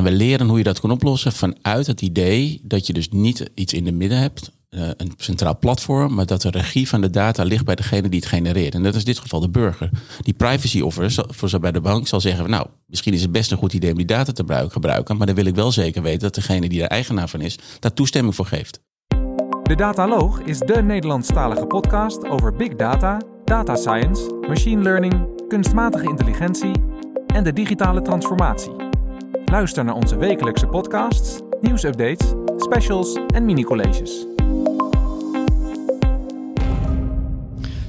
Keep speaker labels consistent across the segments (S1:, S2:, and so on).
S1: En we leren hoe je dat kan oplossen vanuit het idee dat je dus niet iets in de midden hebt, eh, een centraal platform, maar dat de regie van de data ligt bij degene die het genereert. En dat is in dit geval de burger. Die privacy officer voor zo bij de bank zal zeggen, nou, misschien is het best een goed idee om die data te gebruiken, maar dan wil ik wel zeker weten dat degene die er eigenaar van is, daar toestemming voor geeft.
S2: De Dataloog is de Nederlandstalige podcast over big data, data science, machine learning, kunstmatige intelligentie en de digitale transformatie. Luister naar onze wekelijkse podcasts, nieuwsupdates, specials en mini-colleges.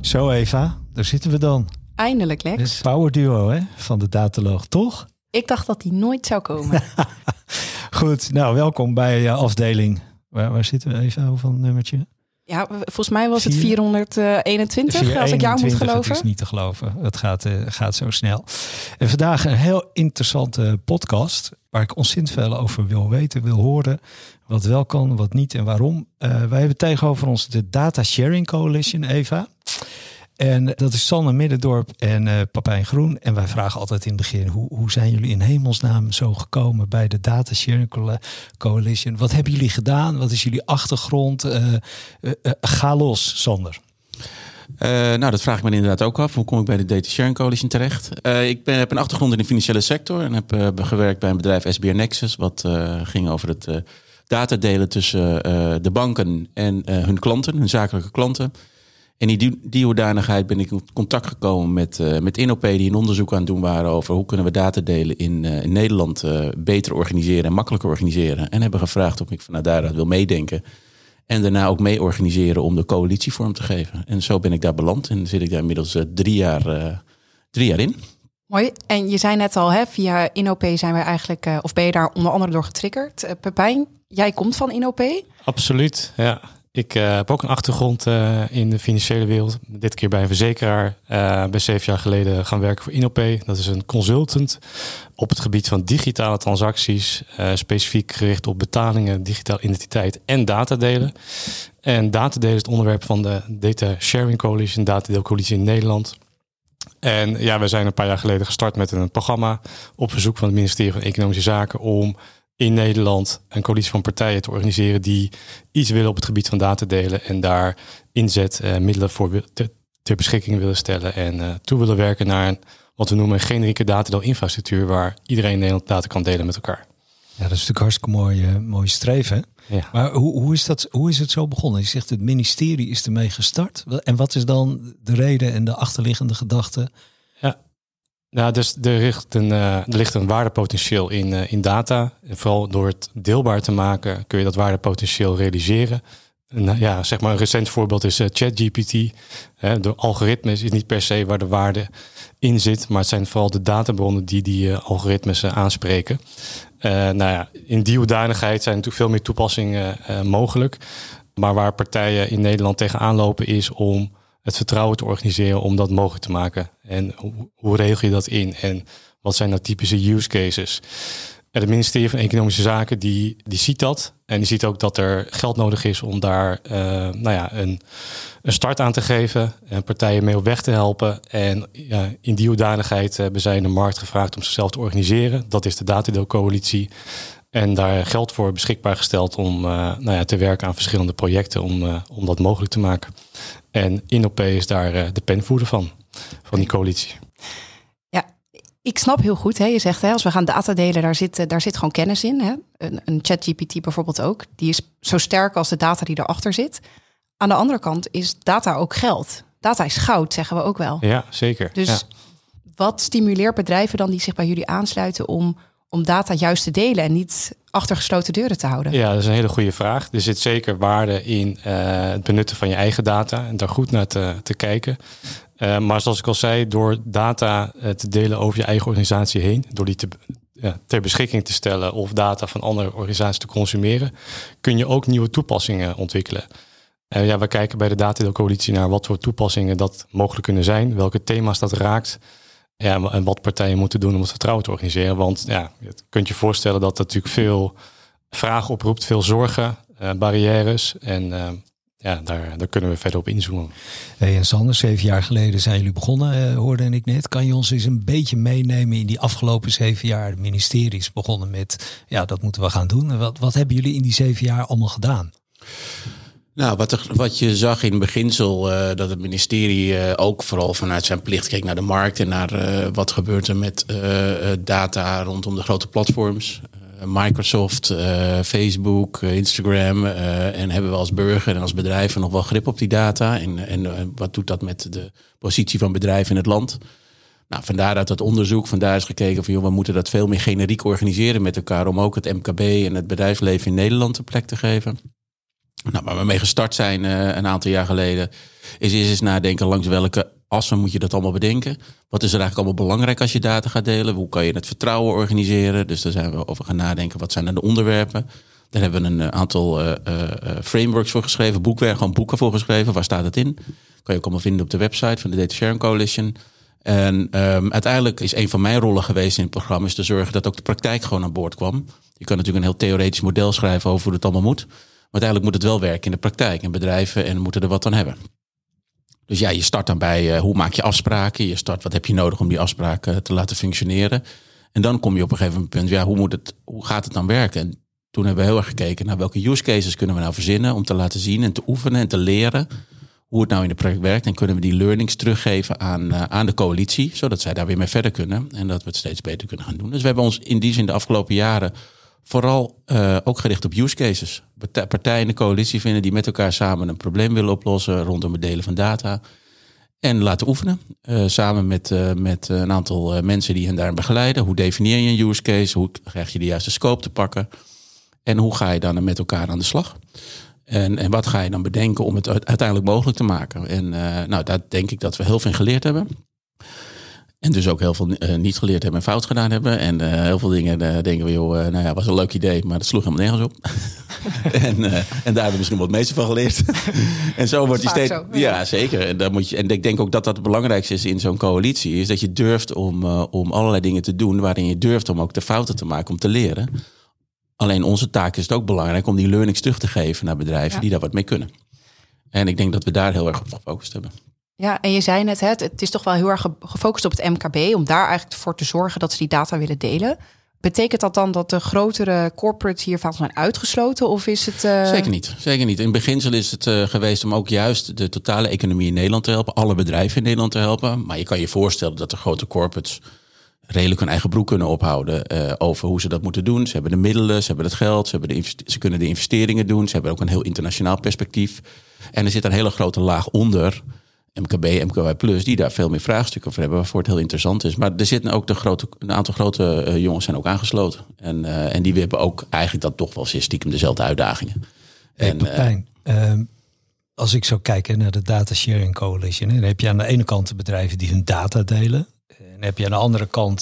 S3: Zo Eva, daar zitten we dan.
S4: Eindelijk, Lex.
S3: Het power duo hè, van de Dataloog, toch?
S4: Ik dacht dat die nooit zou komen.
S3: Goed, nou welkom bij uh, afdeling. Waar, waar zitten we even? Hoeveel nummertje?
S4: Ja, volgens mij was het 421, als ik jou moet geloven.
S3: Het is niet te geloven. Het gaat, uh, gaat zo snel. En vandaag een heel interessante podcast. Waar ik ontzettend veel over wil weten, wil horen. Wat wel kan, wat niet en waarom. Uh, wij hebben tegenover ons de Data Sharing Coalition, Eva. En dat is Sanne Middendorp en uh, Papijn Groen. En wij vragen altijd in het begin, hoe, hoe zijn jullie in hemelsnaam zo gekomen bij de Data Sharing Coalition? Wat hebben jullie gedaan? Wat is jullie achtergrond? Ga los, Sander.
S1: nou, dat vraag ik me inderdaad ook af. Hoe kom ik bij de Data Sharing Coalition terecht? ik heb een achtergrond in de financiële sector en heb gewerkt bij een bedrijf SBR Nexus, wat ging over het data delen tussen de banken en hun klanten, hun zakelijke klanten. En in die, die hoedanigheid ben ik in contact gekomen met, uh, met InOP, die een onderzoek aan het doen waren over hoe kunnen we data delen in, uh, in Nederland uh, beter organiseren en makkelijker organiseren. En hebben gevraagd of ik vanuit daaruit wil meedenken. En daarna ook mee organiseren om de coalitie vorm te geven. En zo ben ik daar beland en zit ik daar inmiddels drie, jaar, drie jaar in.
S4: Mooi. En je zei net al, hè, via InOP zijn we eigenlijk, of ben je daar onder andere door getriggerd? Pepijn, jij komt van InOP?
S5: Absoluut, ja. Ik uh, heb ook een achtergrond uh, in de financiële wereld. Dit keer bij een verzekeraar. Uh, zeven jaar geleden gaan werken voor Inopay. Dat is een consultant op het gebied van digitale transacties. specifiek gericht op betalingen, digitale identiteit en datadelen. En datadelen is het onderwerp van de Data Sharing Coalition, Datadeelcoalitie in Nederland. En ja, we zijn een paar jaar geleden gestart met een programma op verzoek van het ministerie van Economische Zaken om in Nederland een coalitie van partijen te organiseren die iets willen op het gebied van data delen en daar inzet, uh, middelen voor ter beschikking willen stellen en uh, toe willen werken naar een, wat we noemen een generieke datadeelinfrastructuur waar iedereen in Nederland data kan delen met elkaar.
S3: Ja, dat is natuurlijk hartstikke mooi, uh, mooi streven. Ja. Maar hoe, hoe, is dat, hoe is het zo begonnen? Je zegt het ministerie is ermee gestart. En wat is dan de reden en de achterliggende gedachte?
S5: Nou, dus er ligt een, uh, er ligt een waardepotentieel in, uh, in data. En vooral door het deelbaar te maken kun je dat waardepotentieel realiseren. En, ja, zeg maar een recent voorbeeld is ChatGPT. de algoritmes is niet per se waar de waarde in zit, maar het zijn vooral de databronnen die die algoritmes aanspreken. nou ja, in die hoedanigheid zijn natuurlijk veel meer toepassingen mogelijk. Maar waar partijen in Nederland tegenaan lopen is om het vertrouwen te organiseren om dat mogelijk te maken. En hoe, regel je dat in? En wat zijn nou typische use cases? Het ministerie van Economische Zaken die, die ziet dat. En die ziet ook dat er geld nodig is om daar uh, nou ja, een, een start aan te geven. En partijen mee op weg te helpen. En in die hoedanigheid hebben zij de markt gevraagd om zichzelf te organiseren. Dat is de Datadeelcoalitie. En daar geld voor beschikbaar gesteld om uh, nou ja, te werken aan verschillende projecten om, uh, om dat mogelijk te maken. En InOP is daar uh, de penvoerder van, van die coalitie.
S4: Ja, ik snap heel goed. Hè. Je zegt, hè, als we gaan data delen, daar zit, daar zit gewoon kennis in. Hè. Een, een ChatGPT bijvoorbeeld ook. Die is zo sterk als de data die erachter zit. Aan de andere kant is data ook geld. Data is goud, zeggen we ook wel.
S5: Ja, zeker.
S4: Dus
S5: ja.
S4: wat stimuleert bedrijven dan die zich bij jullie aansluiten om om data juist te delen en niet achter gesloten deuren te houden?
S5: Ja, dat is een hele goede vraag. Er zit zeker waarde in uh, het benutten van je eigen data en daar goed naar te, kijken. Uh, maar zoals ik al zei, door data uh, te delen over je eigen organisatie heen, door die te, ja, ter beschikking te stellen of data van andere organisaties te consumeren, kun je ook nieuwe toepassingen ontwikkelen. Ja, we kijken bij de Datadeelcoalitie naar wat voor toepassingen dat mogelijk kunnen zijn, welke thema's dat raakt. Ja, en wat partijen moeten doen om het vertrouwen te organiseren. Want ja, je kunt je voorstellen dat dat natuurlijk veel vragen oproept, veel zorgen, uh, barrières. En uh, ja, daar, daar kunnen we verder op inzoomen.
S3: Hey, en Sander, zeven jaar geleden zijn jullie begonnen, uh, hoorde ik net. Kan je ons eens een beetje meenemen in die afgelopen zeven jaar? Ministeries begonnen met, ja, dat moeten we gaan doen. Wat, wat hebben jullie in die zeven jaar allemaal gedaan?
S1: Nou, wat, er, wat je zag in beginsel, uh, dat het ministerie uh, ook vooral vanuit zijn plicht keek naar de markt en naar uh, wat gebeurt er met data rondom de grote platforms. Microsoft, Facebook, Instagram. en hebben we als burger en als bedrijven nog wel grip op die data? En, en wat doet dat met de positie van bedrijven in het land? Nou, vandaar uit dat onderzoek, vandaar is gekeken van joh, we moeten dat veel meer generiek organiseren met elkaar om ook het MKB en het bedrijfsleven in Nederland een plek te geven. Nou, waar we mee gestart zijn uh, een aantal jaar geleden, is eerst eens nadenken langs welke assen moet je dat allemaal bedenken. Wat is er eigenlijk allemaal belangrijk als je data gaat delen? Hoe kan je het vertrouwen organiseren? Dus daar zijn we over gaan nadenken. Wat zijn dan de onderwerpen? Daar hebben we een eh, aantal uh, frameworks voor geschreven, boekwerk, gewoon boeken voor geschreven. Waar staat het in? Kan je ook allemaal vinden op de website van de Data Sharing Coalition. En um, uiteindelijk is een van mijn rollen geweest in het programma is te zorgen dat ook de praktijk gewoon aan boord kwam. Je kan natuurlijk een heel theoretisch model schrijven over hoe het allemaal moet. Maar uiteindelijk moet het wel werken in de praktijk. En bedrijven en moeten er wat aan hebben. Dus ja, je start dan bij uh, hoe maak je afspraken. Je start wat heb je nodig om die afspraken te laten functioneren. En dan kom je op een gegeven moment, ja, hoe, moet het, hoe gaat het dan werken? En toen hebben we heel erg gekeken naar welke use cases kunnen we nou verzinnen om te laten zien en te oefenen en te leren hoe het nou in de project werkt. En kunnen we die learnings teruggeven aan, uh, aan de coalitie, zodat zij daar weer mee verder kunnen en dat we het steeds beter kunnen gaan doen. Dus we hebben ons in die zin de afgelopen jaren Vooral uh, ook gericht op use cases. Partijen in de coalitie vinden die met elkaar samen een probleem willen oplossen rondom het delen van data. En laten oefenen. Uh, samen met, uh, met een aantal mensen die hen daar begeleiden. Hoe definieer je een use case? Hoe krijg je de juiste scope te pakken? En hoe ga je dan met elkaar aan de slag? En, en wat ga je dan bedenken om het uiteindelijk mogelijk te maken? En nou, daar denk ik dat we heel veel geleerd hebben. En dus ook heel veel uh, niet geleerd hebben en fout gedaan hebben. En uh, heel veel dingen uh, denken we, joh, nou ja, was een leuk idee, maar dat sloeg helemaal nergens op. en, en daar hebben we misschien wat het meeste van geleerd. en zo wordt die steeds. Zo, ja. ja. zeker. En, daar moet je, en ik denk ook dat dat het belangrijkste is in zo'n coalitie. Is dat je durft om, om allerlei dingen te doen waarin je durft om ook de fouten te maken, om te leren. Alleen onze taak is het ook belangrijk om die learnings terug te geven naar bedrijven ja. die daar wat mee kunnen. En ik denk dat we daar heel erg op gefocust hebben.
S4: Ja, en je zei net, het, is toch wel heel erg gefocust op het MKB, om daar eigenlijk voor te zorgen dat ze die data willen delen. Betekent dat dan dat de grotere corporates hiervan zijn uitgesloten? Of is het. Uh...
S1: Zeker niet. Zeker niet. In beginsel is het uh, geweest om ook juist de totale economie in Nederland te helpen, alle bedrijven in Nederland te helpen. Maar je kan je voorstellen dat de grote corporates redelijk hun eigen broek kunnen ophouden uh, over hoe ze dat moeten doen. Ze hebben de middelen, ze hebben het geld, ze, hebben de ze kunnen de investeringen doen. Ze hebben ook een heel internationaal perspectief. En er zit een hele grote laag onder MKB, MKB Plus, die daar veel meer vraagstukken over hebben, waarvoor het heel interessant is. Maar er zitten ook de grote, een aantal grote uh, jongens zijn ook aangesloten. En, uh, en die hebben ook eigenlijk dat toch wel stiekem dezelfde uitdagingen.
S3: Hey, en, Pepijn, uh, als ik zo kijk naar de Data Sharing Coalition, dan heb je aan de ene kant de bedrijven die hun data delen. En heb je aan de andere kant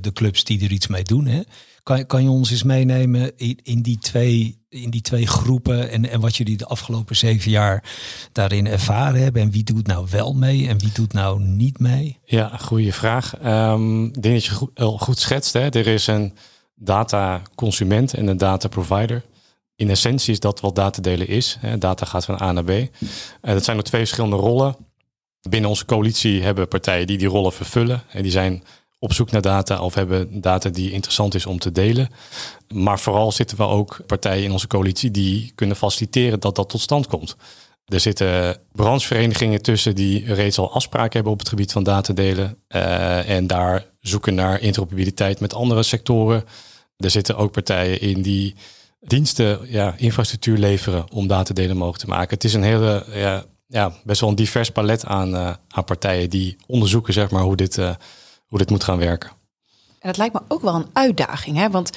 S3: de clubs die er iets mee doen. Hè? Kan, kan je ons eens meenemen in, in, die, twee, in die twee groepen en, en wat jullie de afgelopen zeven jaar daarin ervaren hebben? En wie doet nou wel mee en wie doet nou niet mee?
S5: Ja, goede vraag. Um, ik denk dat je goed, goed schetst. Hè? Er is een dataconsument en een data provider. In essentie is dat wat data delen is. Data gaat van A naar B. Uh, dat zijn er twee verschillende rollen. Binnen onze coalitie hebben partijen die die rollen vervullen. En die zijn op zoek naar data of hebben data die interessant is om te delen. Maar vooral zitten we ook partijen in onze coalitie die kunnen faciliteren dat dat tot stand komt. Er zitten brancheverenigingen tussen die reeds al afspraken hebben op het gebied van datadelen. Uh, en daar zoeken naar interoperabiliteit met andere sectoren. Er zitten ook partijen in die diensten, ja, infrastructuur leveren om datadelen mogelijk te maken. Het is een hele, ja, ja best wel een divers palet aan, uh, aan partijen die onderzoeken zeg maar, hoe dit uh, hoe dit moet gaan werken.
S4: En het lijkt me ook wel een uitdaging, hè? want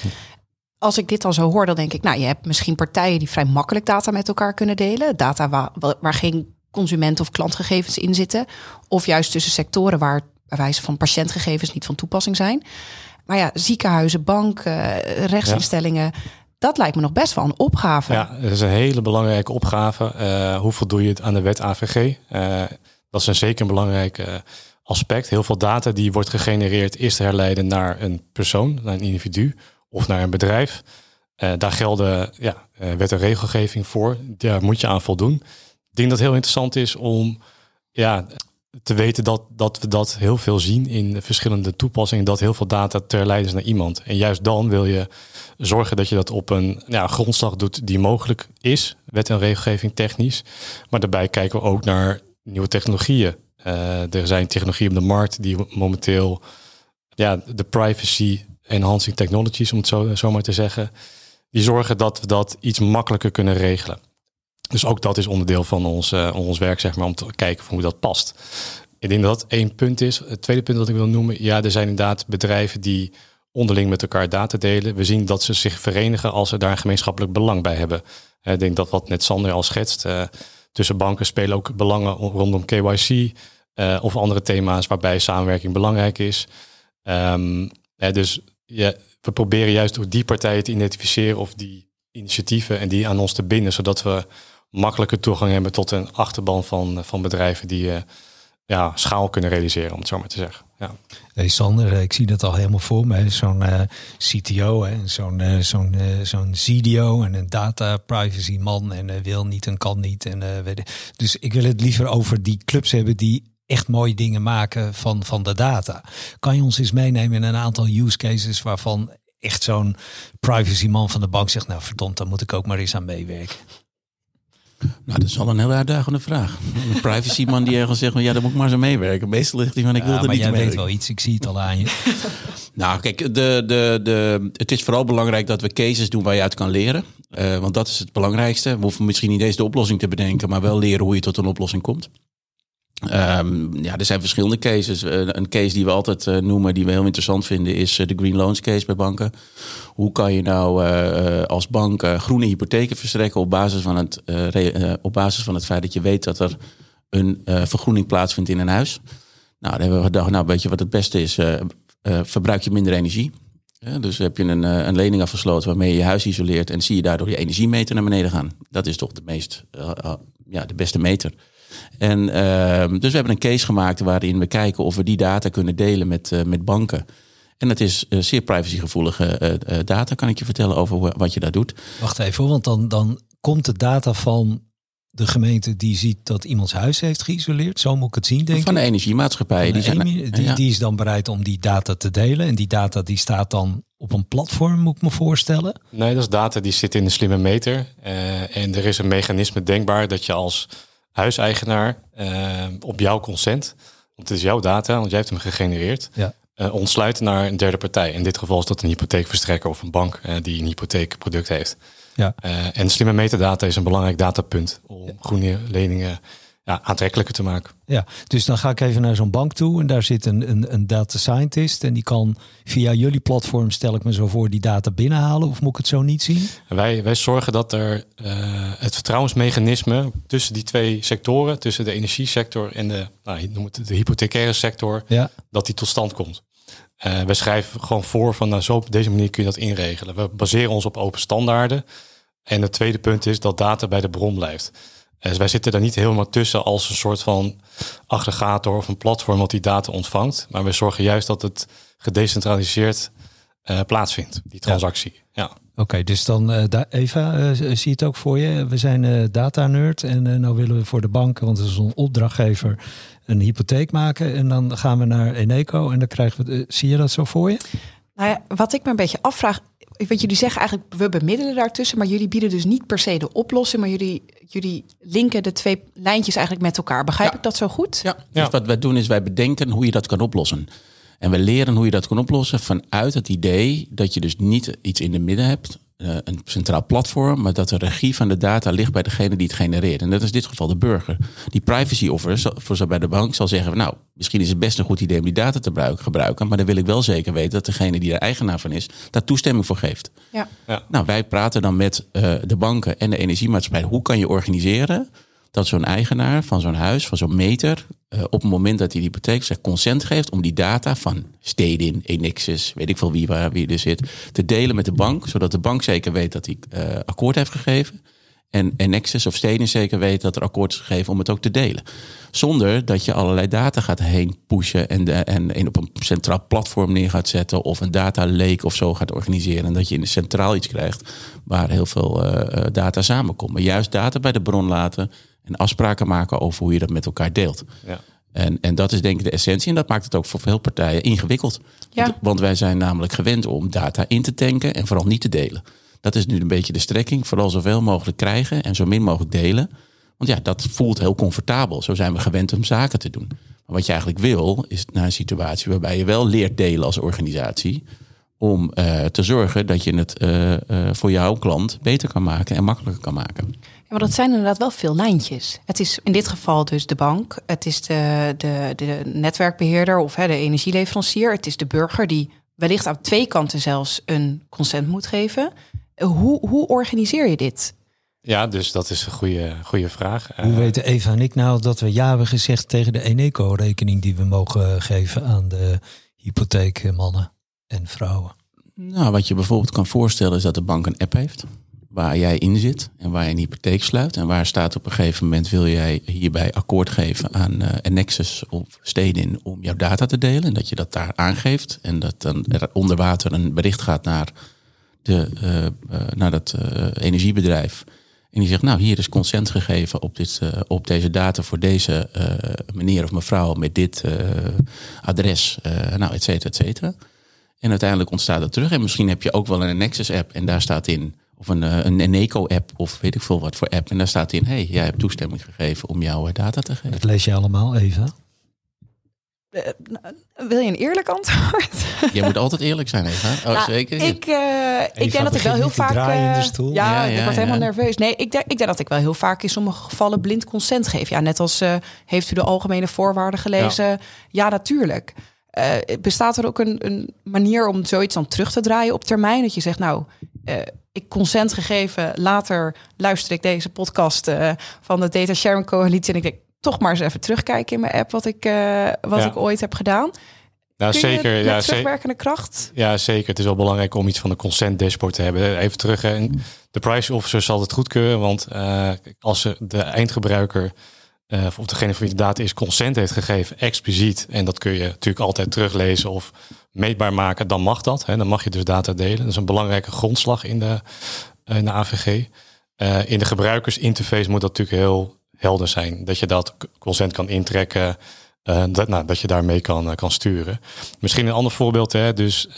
S4: als ik dit dan zo hoor, dan denk ik, nou, je hebt misschien partijen die vrij makkelijk data met elkaar kunnen delen, data waar, waar geen consument- of klantgegevens in zitten, of juist tussen sectoren waar bij wijze van patiëntgegevens niet van toepassing zijn. Maar ja, ziekenhuizen, banken, rechtsinstellingen, dat lijkt me nog best wel een opgave.
S5: Ja, dat is een hele belangrijke opgave. Uh, hoe voldoe je het aan de wet AVG? Uh, dat is een zeker belangrijke aspect. Heel veel data die wordt gegenereerd is te herleiden naar een persoon, naar een individu of naar een bedrijf. Uh, daar gelden ja, uh, wet en regelgeving voor. Daar moet je aan voldoen. denk dat het heel interessant is om ja, te weten dat, dat we dat heel veel zien in verschillende toepassingen. Dat heel veel data ter leiden is naar iemand. En juist dan wil je zorgen dat je dat op een ja, grondslag doet die mogelijk is. Wet en regelgeving technisch. Maar daarbij kijken we ook naar nieuwe technologieën. Uh, er zijn technologieën op de markt die momenteel ja, de privacy enhancing technologies, om het zo, zo maar te zeggen, die zorgen dat we dat iets makkelijker kunnen regelen. Dus ook dat is onderdeel van ons, uh, ons werk, zeg maar, om te kijken hoe dat past. Ik denk dat dat één punt is. Het tweede punt dat ik wil noemen, ja, er zijn inderdaad bedrijven die onderling met elkaar data delen. We zien dat ze zich verenigen als ze daar een gemeenschappelijk belang bij hebben. Ik denk dat wat net Sander al schetst, tussen banken spelen ook belangen rondom KYC eh, of andere thema's waarbij samenwerking belangrijk is. Um, dus ja, we proberen juist door die partijen te identificeren of die initiatieven en die aan ons te binden, zodat we makkelijker toegang hebben tot een achterban van, van bedrijven die uh, ja, schaal kunnen realiseren, om het zo maar te zeggen. Ja.
S3: Hey Sander, eh, ik zie dat al helemaal voor me. Zo'n CTO en zo'n zo'n zo'n CDO en een data privacy man en wil niet en kan niet. En, dus ik wil het liever over die clubs hebben die echt mooie dingen maken van, van de data. Kan je ons eens meenemen in een aantal use cases waarvan echt zo'n privacy man van de bank zegt, nou verdomd, daar moet ik ook maar eens aan meewerken.
S1: Nou, dat is al een heel uitdagende vraag. Een privacy man die ergens zegt, ja, daar moet ik maar zo meewerken. Meestal ligt hij van, ik wil er niet
S3: jij
S1: mee.
S3: weet wel iets, ik zie het al aan je.
S1: nou, kijk, de, de, de, het is vooral belangrijk dat we cases doen waar je uit kan leren. Uh, want dat is het belangrijkste. We hoeven misschien niet eens de oplossing te bedenken, maar wel leren hoe je tot een oplossing komt. Um, ja, er zijn verschillende cases. Uh, een case die we altijd uh, noemen, die we heel interessant vinden, is uh, de Green Loans case bij banken. Hoe kan je nou als bank groene hypotheken verstrekken op basis, van het, op basis van het feit dat je weet dat er een vergroening plaatsvindt in een huis? Nou, dan hebben we gedacht, nou weet je wat het beste is? verbruik je minder energie. dus heb je een, een lening afgesloten waarmee je je huis isoleert en zie je daardoor je energiemeter naar beneden gaan. Dat is toch de meest, ja, de beste meter. En uh, dus we hebben een case gemaakt waarin we kijken of we die data kunnen delen met, uh, met banken. En dat is uh, zeer privacygevoelige uh, data, kan ik je vertellen over wat je daar doet.
S3: Wacht even, want dan, dan komt de data van de gemeente die ziet dat iemands huis heeft geïsoleerd. Zo moet ik het zien, denk
S1: Van de energiemaatschappij.
S3: die, zijn, die, ja. die is dan bereid om die data te delen. En die data die staat dan op een platform, moet ik me voorstellen?
S5: Nee, dat is data die zit in een slimme meter. en er is een mechanisme denkbaar dat je als huiseigenaar uh, op jouw consent, want het is jouw data, want jij hebt hem gegenereerd, ja. uh, ontsluiten naar een derde partij. In dit geval is dat een hypotheekverstrekker of een bank uh, die een hypotheekproduct heeft. Ja. en slimme metadata is een belangrijk datapunt om groene leningen ja, aantrekkelijker te maken.
S3: Ja, dus dan ga ik even naar zo'n bank toe en daar zit een, een, een data scientist en die kan via jullie platform, stel ik me zo voor, die data binnenhalen of moet ik het zo niet zien?
S5: Wij, wij zorgen dat er uh, het vertrouwensmechanisme tussen die twee sectoren, tussen de energiesector en de, nou, noem het de hypothecaire sector, ja. dat die tot stand komt. Uh, wij schrijven gewoon voor van nou, zo op deze manier kun je dat inregelen. We baseren ons op open standaarden. En het tweede punt is dat data bij de bron blijft. Dus wij zitten daar niet helemaal tussen als een soort van aggregator of een platform wat die data ontvangt. Maar we zorgen juist dat het gedecentraliseerd uh, plaatsvindt, die transactie. Ja. ja.
S3: Oké, dus dan uh, Eva, uh, zie je het ook voor je? We zijn data nerd en nou willen we voor de banken, want het is een opdrachtgever, een hypotheek maken. En dan gaan we naar Eneco en dan krijgen we. zie je dat zo voor je?
S4: Nou ja, wat ik me een beetje afvraag, wat jullie zeggen eigenlijk, we bemiddelen daartussen, maar jullie bieden dus niet per se de oplossing, maar jullie, jullie linken de twee lijntjes eigenlijk met elkaar. Begrijp ik dat zo goed?
S1: Ja. ja. Dus wat wij doen is wij bedenken hoe je dat kan oplossen. En we leren hoe je dat kan oplossen vanuit het idee dat je dus niet iets in de midden hebt, een centraal platform, maar dat de regie van de data ligt bij degene die het genereert. En dat is in dit geval de burger. Die privacy offer voor zo bij de bank zal zeggen, nou, misschien is het best een goed idee om die data te gebruiken, maar dan wil ik wel zeker weten dat degene die er eigenaar van is, daar toestemming voor geeft. Ja. ja. Nou, wij praten dan met uh, de banken en de energiemaatschappij. Hoe kan je organiseren dat zo'n eigenaar van zo'n huis, van zo'n meter, uh, op het moment dat hij die hypotheek zegt, consent geeft om die data van Stedin, Enixis, weet ik veel wie, waar, wie er zit, te delen met de bank, zodat de bank zeker weet dat hij uh, akkoord heeft gegeven. En Enexis of Stedin zeker weet dat er akkoord is gegeven om het ook te delen. Zonder dat je allerlei data gaat heen pushen en, de, en, en op een centraal platform neer gaat zetten of een data lake of zo gaat organiseren. En dat je in de centraal iets krijgt waar heel veel uh, data samenkomt. Maar juist data bij de bron laten En afspraken maken over hoe je dat met elkaar deelt.
S5: Ja.
S1: En, en dat is denk ik de essentie. En dat maakt het ook voor veel partijen ingewikkeld.
S4: Ja.
S1: Want, want wij zijn namelijk gewend om data in te tanken en vooral niet te delen. Dat is nu een beetje de strekking. Vooral zoveel mogelijk krijgen en zo min mogelijk delen. Want ja, dat voelt heel comfortabel. Zo zijn we gewend om zaken te doen. Maar wat je eigenlijk wil, is naar een situatie waarbij je wel leert delen als organisatie. Om eh, te zorgen dat je het eh, eh, voor jouw klant beter kan maken en makkelijker kan maken.
S4: Ja, maar dat zijn inderdaad wel veel lijntjes. Het is in dit geval dus de bank, het is de, de, de netwerkbeheerder of hè, de energieleverancier, het is de burger die wellicht aan twee kanten zelfs een consent moet geven. Hoe, hoe organiseer je dit?
S5: Ja, dus dat is een goede, goede vraag.
S3: Hoe
S5: Eh,
S3: weten Eva en ik nou dat we ja hebben gezegd tegen de Eneco-rekening die we mogen geven aan de hypotheekmannen en vrouwen?
S1: Nou, wat je bijvoorbeeld kan voorstellen is dat de bank een app heeft. Waar jij in zit en waar je een hypotheek sluit. En waar staat op een gegeven moment wil jij hierbij akkoord geven aan uh, een Nexus of Stedin om jouw data te delen. En dat je dat daar aangeeft. En dat dan er onder water een bericht gaat naar, de, uh, uh, naar dat energiebedrijf. En die zegt, nou hier is consent gegeven op, dit, op deze data voor deze meneer of mevrouw met dit adres. nou, et cetera, et cetera. En uiteindelijk ontstaat het terug. En misschien heb je ook wel een Nexus-app en daar staat in, of een, een Eneco-app, of weet ik veel wat voor app. En daar staat in, hé, hey, jij hebt toestemming gegeven om jouw data te geven.
S3: Dat lees je allemaal, Eva?
S4: Uh, wil je een eerlijk antwoord?
S1: Je moet altijd eerlijk zijn, Eva. Oh,
S4: nou,
S1: zeker.
S4: Ik, uh, ik denk dat ik wel heel vaak.
S3: in de stoel.
S4: Uh, ja,
S1: Ja,
S4: ja,
S1: ja,
S4: ik word helemaal nerveus. Nee, ik denk, ik denk dat ik wel heel vaak in sommige gevallen blind consent geef. Ja, net als uh, heeft u de algemene voorwaarden gelezen? Ja, ja natuurlijk. Uh, bestaat er ook een, een, manier om zoiets dan terug te draaien op termijn? Dat je zegt, nou, uh, ik consent gegeven, later luister ik deze podcast uh, van de Data Sharing Coalitie en ik denk, toch maar eens even terugkijken in mijn app wat ik, uh, wat ja. ik ooit heb gedaan.
S5: Nou,
S4: Kun
S5: zeker. Ja,
S4: terugwerkende kracht?
S5: Ja, zeker. Het is wel belangrijk om iets van de consent dashboard te hebben. Even terug. Hè. De price officer zal het goedkeuren, want uh, als ze de eindgebruiker uh, of degene voor wie de data is consent heeft gegeven, expliciet. En dat kun je natuurlijk altijd teruglezen of meetbaar maken. Dan mag dat. Hè. Dan mag je dus data delen. Dat is een belangrijke grondslag in de, de AVG. Uh, in de gebruikersinterface moet dat natuurlijk heel helder zijn. Dat je dat consent kan intrekken. Uh, dat, nou, dat je daarmee kan, kan sturen. Misschien een ander voorbeeld. Hè. Dus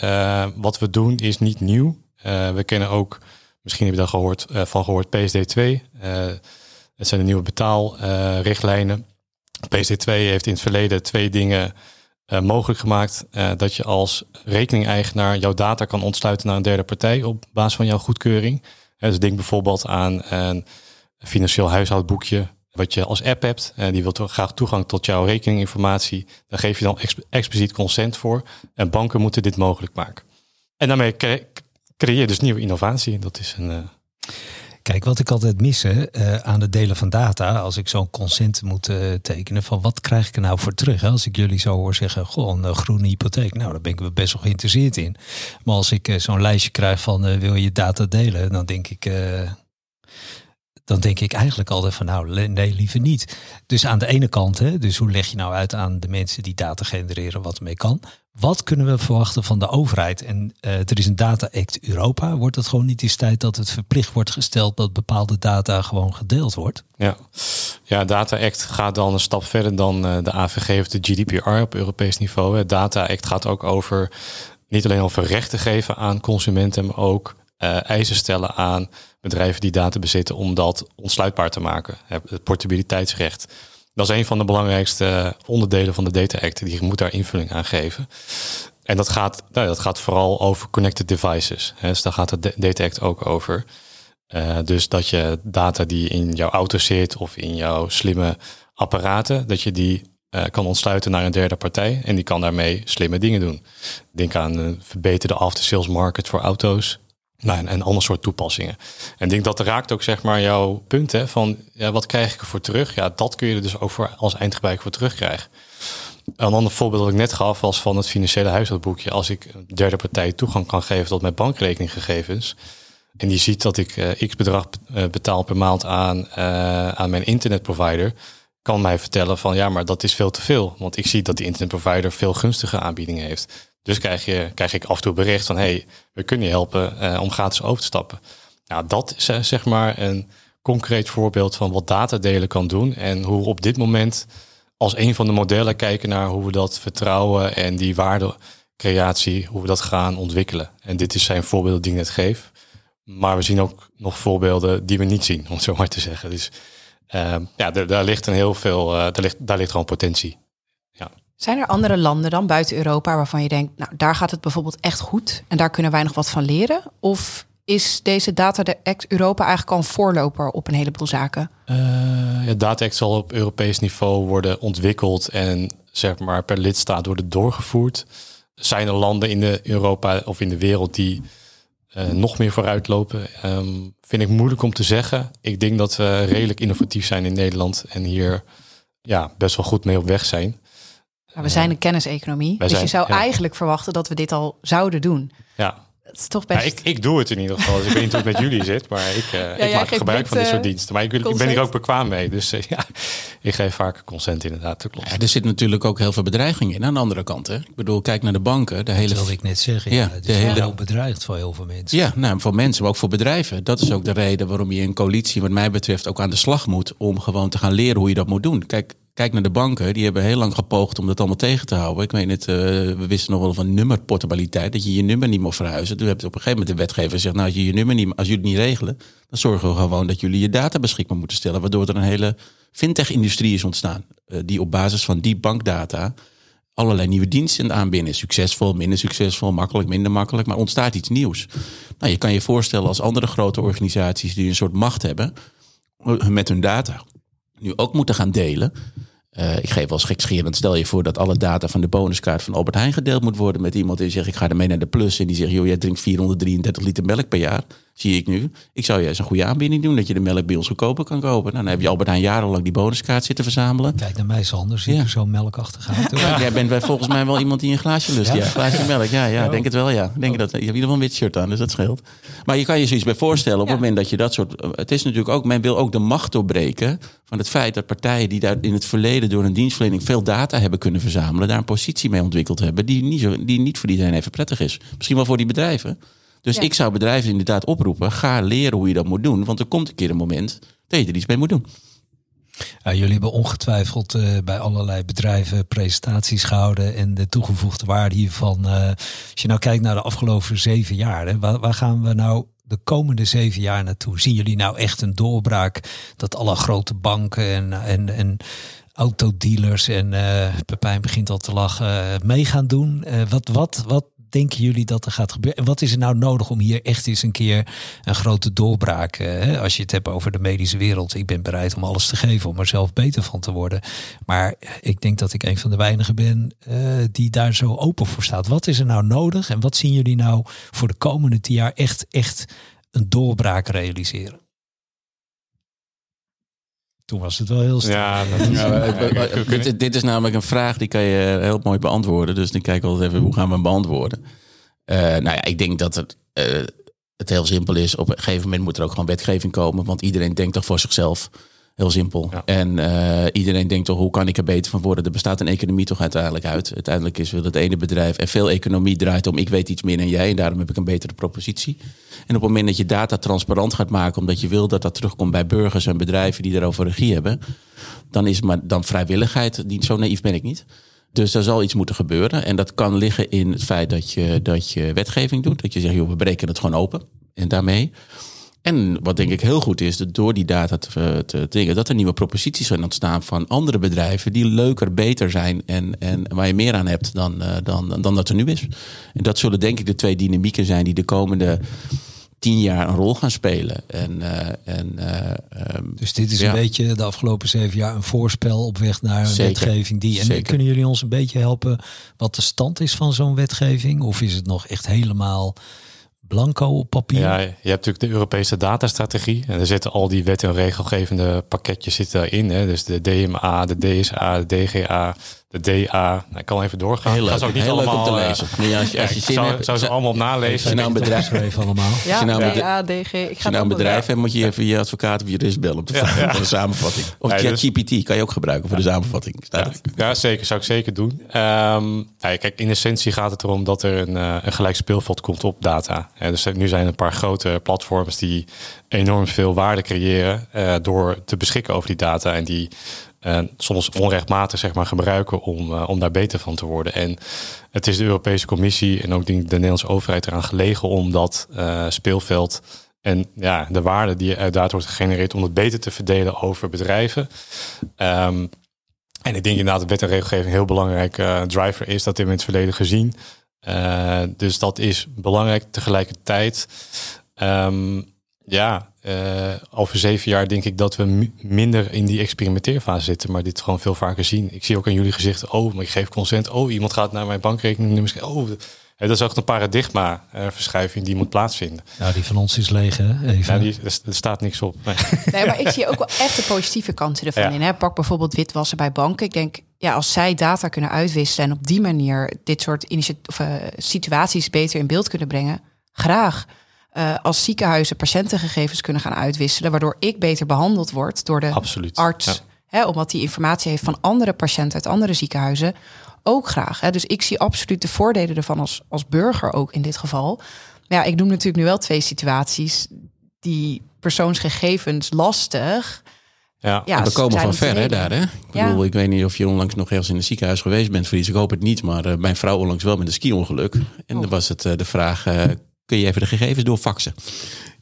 S5: wat we doen is niet nieuw. we kennen ook, misschien heb je daar gehoord, van gehoord, PSD2. het zijn de nieuwe betaalrichtlijnen. PSD2 heeft in het verleden twee dingen mogelijk gemaakt. dat je als rekening-eigenaar jouw data kan ontsluiten naar een derde partij op basis van jouw goedkeuring. Dus denk bijvoorbeeld aan een financieel huishoudboekje wat je als app hebt, uh, die wil toch graag toegang tot jouw rekeninginformatie. Daar geef je dan exp expliciet consent voor. En banken moeten dit mogelijk maken. En daarmee cre creëer je dus nieuwe innovatie. Dat is een.
S3: Kijk, wat ik altijd mis uh, aan het delen van data, als ik zo'n consent moet tekenen, van wat krijg ik er nou voor terug? Hè? Als ik jullie zo hoor zeggen, goh, een groene hypotheek, nou, daar ben ik best wel geïnteresseerd in. Maar als ik zo'n lijstje krijg van wil je data delen, dan denk ik dan denk ik eigenlijk altijd van nou, nee, liever niet. Dus aan de ene kant, hè, dus hoe leg je nou uit aan de mensen die data genereren wat ermee kan? Wat kunnen we verwachten van de overheid? En uh, er is een Data Act Europa. Wordt het gewoon niet eens tijd dat het verplicht wordt gesteld dat bepaalde data gewoon gedeeld wordt?
S5: Ja, ja Data Act gaat dan een stap verder dan uh, de AVG of de GDPR op Europees niveau. Data Act gaat ook over niet alleen over rechten geven aan consumenten, maar ook uh, eisen stellen aan bedrijven die data bezitten om dat ontsluitbaar te maken. Het portabiliteitsrecht. Dat is een van de belangrijkste onderdelen van de Data Act. Die moet daar invulling aan geven. En dat gaat, nou, dat gaat vooral over connected devices. Hè. Dus daar gaat de Data Act ook over. Uh, dus dat je data die in jouw auto zit of in jouw slimme apparaten, dat je die uh, kan ontsluiten naar een derde partij. En die kan daarmee slimme dingen doen. Denk aan een verbeterde after-sales market voor auto's. Nou, en, en ander soort toepassingen. En ik denk dat raakt ook zeg maar jouw punt hè, van ja, wat krijg ik ervoor terug? Ja, dat kun je er dus ook voor als eindgebruiker voor terugkrijgen. Een ander voorbeeld dat ik net gaf was van het financiële huishoudboekje. Als ik een derde partij toegang kan geven tot mijn bankrekeninggegevens. En die ziet dat ik uh, x bedrag uh, betaal per maand aan, uh, aan mijn internetprovider. Kan mij vertellen van ja, maar dat is veel te veel. Want ik zie dat die internetprovider veel gunstige aanbiedingen heeft. Dus krijg, je, krijg ik af en toe bericht van... hey, we kunnen je helpen uh, om gratis over te stappen. Nou, dat is uh, zeg maar een concreet voorbeeld van wat datadelen kan doen. En hoe we op dit moment als een van de modellen kijken naar hoe we dat vertrouwen en die waardecreatie, hoe we dat gaan ontwikkelen. En dit is zijn voorbeeld die ik net geef. Maar we zien ook nog voorbeelden die we niet zien, om het zo maar te zeggen. Dus uh, ja, daar, ligt een heel veel, uh, daar, ligt, daar ligt gewoon potentie.
S4: Zijn er andere landen dan buiten Europa waarvan je denkt, nou daar gaat het bijvoorbeeld echt goed en daar kunnen wij nog wat van leren? Of is deze Data Act Europa eigenlijk al een voorloper op een heleboel zaken?
S5: Uh, ja, Data Act zal op Europees niveau worden ontwikkeld en zeg maar per lidstaat worden doorgevoerd. Zijn er landen in de Europa of in de wereld die uh, nog meer vooruitlopen? Um, vind ik moeilijk om te zeggen. Ik denk dat we redelijk innovatief zijn in Nederland en hier ja, best wel goed mee op weg zijn.
S4: Maar we zijn een kenniseconomie, dus je zou eigenlijk verwachten dat we dit al zouden doen.
S5: Ja,
S4: het is toch best...
S5: Ja, ik, ik doe het in ieder geval. Dus ik weet niet hoe het met jullie zit, maar ik, uh, ik maak gebruik van dit soort eh, diensten. Maar ik, ik ben hier ook bekwaam mee. Dus uh, ja, ik geef vaak consent inderdaad. Dat klopt.
S1: Ja, er zit natuurlijk ook heel veel bedreiging in aan de andere kant. Hè? Ik bedoel, kijk naar de banken. De hele...
S3: Dat wilde ik net zeggen. Ja, het is de hele... bedreigd voor heel veel mensen.
S1: Ja, nou, voor mensen, maar ook voor bedrijven. Dat is ook de reden waarom je in coalitie, wat mij betreft, ook aan de slag moet. Om gewoon te gaan leren hoe je dat moet doen. Kijk, Kijk naar de banken, die hebben heel lang gepoogd om dat allemaal tegen te houden. Ik weet het, uh, we wisten nog wel van nummerportabiliteit, dat je je nummer niet mocht verhuizen. Toen hebben op een gegeven moment de wetgever gezegd, nou als je je nummer niet, als jullie het niet regelen, dan zorgen we gewoon dat jullie je data beschikbaar moeten stellen. Waardoor er een hele fintech-industrie is ontstaan, uh, die op basis van die bankdata allerlei nieuwe diensten aanbinden. Succesvol, minder succesvol, makkelijk, minder makkelijk, maar ontstaat iets nieuws. Nou, je kan je voorstellen als andere grote organisaties die een soort macht hebben met hun data nu ook moeten gaan delen. Uh, ik geef wel gekscherend. Stel je voor dat alle data van de bonuskaart van Albert Heijn gedeeld moet worden met iemand die zegt: Ik ga ermee naar de plus. En die zegt: Joh, jij drinkt 433 liter melk per jaar zie ik nu. Ik zou juist een goede aanbieding doen dat je de melk bij ons goedkoper kan kopen. Nou, dan heb je Albert Heijn jarenlang die bonuskaart zitten verzamelen.
S3: Kijk naar mij, Sander. Zie ja. er zo melkachtig uit.
S1: Ja, jij bent volgens mij wel iemand die een glaasje lust. Ja, ja glaasje melk. Ja, ja, denk het wel. Ja, denk oh. dat. Je hebt in ieder geval een wit shirt aan, dus dat scheelt. Maar je kan je zoiets bij voorstellen op het moment dat je dat soort. Het is natuurlijk ook. Men wil ook de macht doorbreken van het feit dat partijen die daar in het verleden door een dienstverlening veel data hebben kunnen verzamelen, daar een positie mee ontwikkeld hebben die niet, zo, die niet voor iedereen even prettig is. Misschien wel voor die bedrijven. Dus ik zou bedrijven inderdaad oproepen, ga leren hoe je dat moet doen. Want er komt een keer een moment dat je er iets mee moet doen.
S3: jullie hebben ongetwijfeld uh, bij allerlei bedrijven presentaties gehouden en de toegevoegde waarde hiervan. Uh, als je nou kijkt naar de afgelopen zeven jaar, hè, waar, waar, gaan we nou de komende zeven jaar naartoe? Zien jullie nou echt een doorbraak dat alle grote banken en, en, en autodealers en uh, Pepijn begint al te lachen mee gaan doen? wat, wat, wat denken jullie dat er gaat gebeuren? En wat is er nou nodig om hier echt eens een keer een grote doorbraak, uh, als je het hebt over de medische wereld. Ik ben bereid om alles te geven om er zelf beter van te worden. Maar ik denk dat ik een van de weinigen ben uh, die daar zo open voor staat. Wat is er nou nodig en wat zien jullie nou voor de komende tien jaar echt, echt een doorbraak realiseren? Toen was het wel heel snel. Ja,
S1: ja dit, dit, is namelijk een vraag die kan je heel mooi beantwoorden. Dus dan kijk ik altijd even hoe gaan we hem beantwoorden. Uh, nou ja, ik denk dat het, uh, het heel simpel is. Op een gegeven moment moet er ook gewoon wetgeving komen. Want iedereen denkt toch voor zichzelf. Heel simpel. En uh, iedereen denkt toch, hoe kan ik er beter van worden? Er bestaat een economie toch uiteindelijk uit. Uiteindelijk is wel het ene bedrijf en veel economie draait om ik weet iets meer dan jij en daarom heb ik een betere propositie. En op het moment dat je data transparant gaat maken, omdat je wil dat dat terugkomt bij burgers en bedrijven die daarover regie hebben, dan is maar dan vrijwilligheid, zo naïef ben ik niet. Dus er zal iets moeten gebeuren. En dat kan liggen in het feit dat je, dat je wetgeving doet. Dat je zegt, joh, we breken het gewoon open. En daarmee en wat denk ik heel goed is, dat door die data te, te dingen, dat er nieuwe proposities zijn ontstaan van andere bedrijven die leuker, beter zijn en, en waar je meer aan hebt dan, uh, dan, dan dat er nu is. En dat zullen denk ik de twee dynamieken zijn die de komende tien jaar een rol gaan spelen. En, uh, en, uh,
S3: dus dit is een beetje de afgelopen zeven jaar een voorspel op weg naar een wetgeving die. En Zeker. kunnen jullie ons een beetje helpen wat de stand is van zo'n wetgeving? Of is het nog echt helemaal blanco papier.
S5: Ja, je hebt natuurlijk de Europese datastrategie. En er zitten al die wet- en regelgevende pakketjes zitten in. Hè. Dus de DMA, de DSA, de DGA, de DA. Nou, ik kan even doorgaan.
S1: Heel
S5: Ik ga
S1: leuk,
S5: ze ook niet
S1: heel leuk om
S5: allemaal,
S1: te
S5: eh,
S1: lezen. Ja, als je,
S5: ja,
S1: als je zin
S5: zou,
S1: hebt,
S5: zou ze allemaal op
S1: als
S5: nalezen.
S1: je nou een bedrijf,
S3: allemaal.
S4: Ja,
S1: je nou een
S4: DA, DG. Ik
S1: als
S4: ga
S1: nou een
S4: allemaal
S1: bedrijf hebt, moet je even je advocaat of jurist bellen op de vraag van de samenvatting. Of
S5: Nee, dus-
S1: ChatGPT kan je ook gebruiken voor de samenvatting.
S5: Ja, ja, zeker. Zou ik zeker doen. Ehm, ja, kijk, in essentie gaat het erom dat er een, eh, een gelijk speelveld komt op data. Ja, dus nu zijn er een paar grote platforms die enorm veel waarde creëren eh, door te beschikken over die data. En die soms onrechtmatig zeg maar, gebruiken om, eh, om daar beter van te worden. En het is de Europese Commissie en ook de, de Nederlandse overheid eraan gelegen om dat eh, speelveld en ja, de waarde die uit data wordt gegenereerd, om het beter te verdelen over bedrijven. Ehm, en ik denk inderdaad dat wet en regelgeving een heel belangrijk eh, driver is. Dat in het verleden gezien. Dus dat is belangrijk. Tegelijkertijd, ehm, ja, eh, over zeven jaar denk ik dat we mi- minder in die experimenteerfase zitten. Maar dit gewoon veel vaker zien. Ik zie ook aan jullie gezichten, oh, maar ik geef consent. Oh, iemand gaat naar mijn bankrekening. Oh, hè, dat is ook een paradigma-verschuiving die moet plaatsvinden.
S3: Nou, die van ons is leeg, hè? Even.
S5: Ja, die, er, staat niks op. Nee.
S4: Nee, maar ik zie ook wel echt de positieve kanten ervan
S5: Ja.
S4: in. Hè. Pak bijvoorbeeld witwassen bij banken. Ik denk, ja, als zij data kunnen uitwisselen en op die manier dit soort of, eh, situaties beter in beeld kunnen brengen, graag. Eh, als ziekenhuizen patiëntengegevens kunnen gaan uitwisselen, waardoor ik beter behandeld word door de
S5: Absoluut.
S4: arts,
S5: Ja.
S4: hè, omdat die informatie heeft van andere patiënten uit andere ziekenhuizen, ook graag. Hè. Dus ik zie absoluut de voordelen ervan als, als burger ook in dit geval. Maar ja, ik noem natuurlijk nu wel twee situaties die persoonsgegevens lastig.
S5: Ja.
S4: Ja,
S1: we komen van ver hè, daar. Hè? Ik,
S4: Ja.
S1: bedoel, ik weet niet of je onlangs nog ergens in een ziekenhuis geweest bent voor iets. Ik hoop het niet, maar eh, mijn vrouw onlangs wel met een ski-ongeluk. En
S4: Oh.
S1: dan was het eh, de vraag, eh, kun je even de gegevens doorfaxen?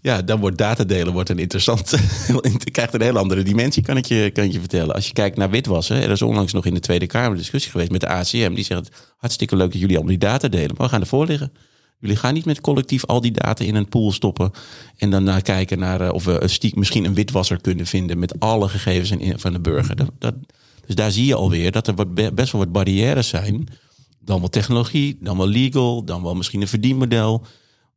S1: Ja, dan wordt datadelen wordt een interessant. Het krijgt een heel andere dimensie, kan ik, je, kan ik je vertellen. Als je kijkt naar witwassen, er is onlangs nog in de Tweede Kamer discussie geweest met de ACM. Die zegt, hartstikke leuk dat jullie allemaal die data delen, maar we gaan ervoor liggen. Jullie gaan niet met collectief al die data in een pool stoppen. En dan naar kijken naar eh, of we misschien een witwasser kunnen vinden met alle gegevens van de burger. Dat, dus daar zie je alweer dat er wat, be- best wel wat barrières zijn. Dan wel technologie, dan wel legal, dan wel misschien een verdienmodel.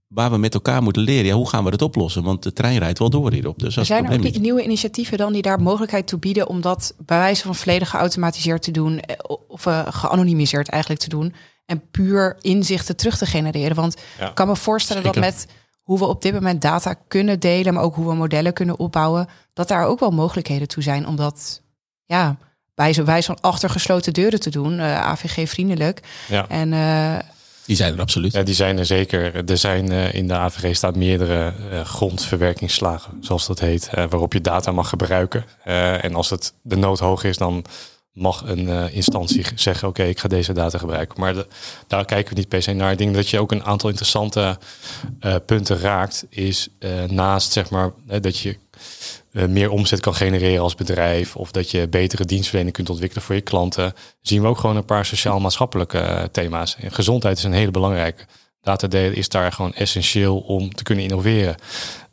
S1: Waar we met elkaar moeten leren. Ja, hoe gaan we dat oplossen? Want de trein rijdt wel door hierop. Dus dat
S4: Er zijn er ook
S1: niet.
S4: nieuwe initiatieven dan die daar mogelijkheid toe bieden om dat bij wijze van volledig geautomatiseerd te doen eh, of eh, geanonimiseerd eigenlijk te doen en puur inzichten terug te genereren. Want
S5: Ja.
S4: ik kan me voorstellen
S1: Zeker.
S4: dat met hoe we op dit moment data kunnen delen, maar ook hoe we modellen kunnen opbouwen, dat daar ook wel mogelijkheden toe zijn om dat ja, bij zo'n wijze van achter gesloten deuren te doen, eh, AVG vriendelijk.
S5: Ja.
S4: En eh,
S1: Die zijn er absoluut.
S5: Ja, die zijn er zeker. Er zijn eh, in de AVG staat meerdere eh, grondverwerkingsslagen, zoals dat heet, eh, waarop je data mag gebruiken. En als het de nood hoog is, dan mag een instantie zeggen: Oké, ik ga deze data gebruiken. Maar daar kijken we niet per se naar. Ik denk dat je ook een aantal interessante punten raakt. Is naast zeg maar dat je eh, meer omzet kan genereren als bedrijf. Of dat je betere dienstverlening kunt ontwikkelen voor je klanten. Zien we ook gewoon een paar sociaal-maatschappelijke eh, thema's. En gezondheid is een hele belangrijke. Data is daar gewoon essentieel om te kunnen innoveren.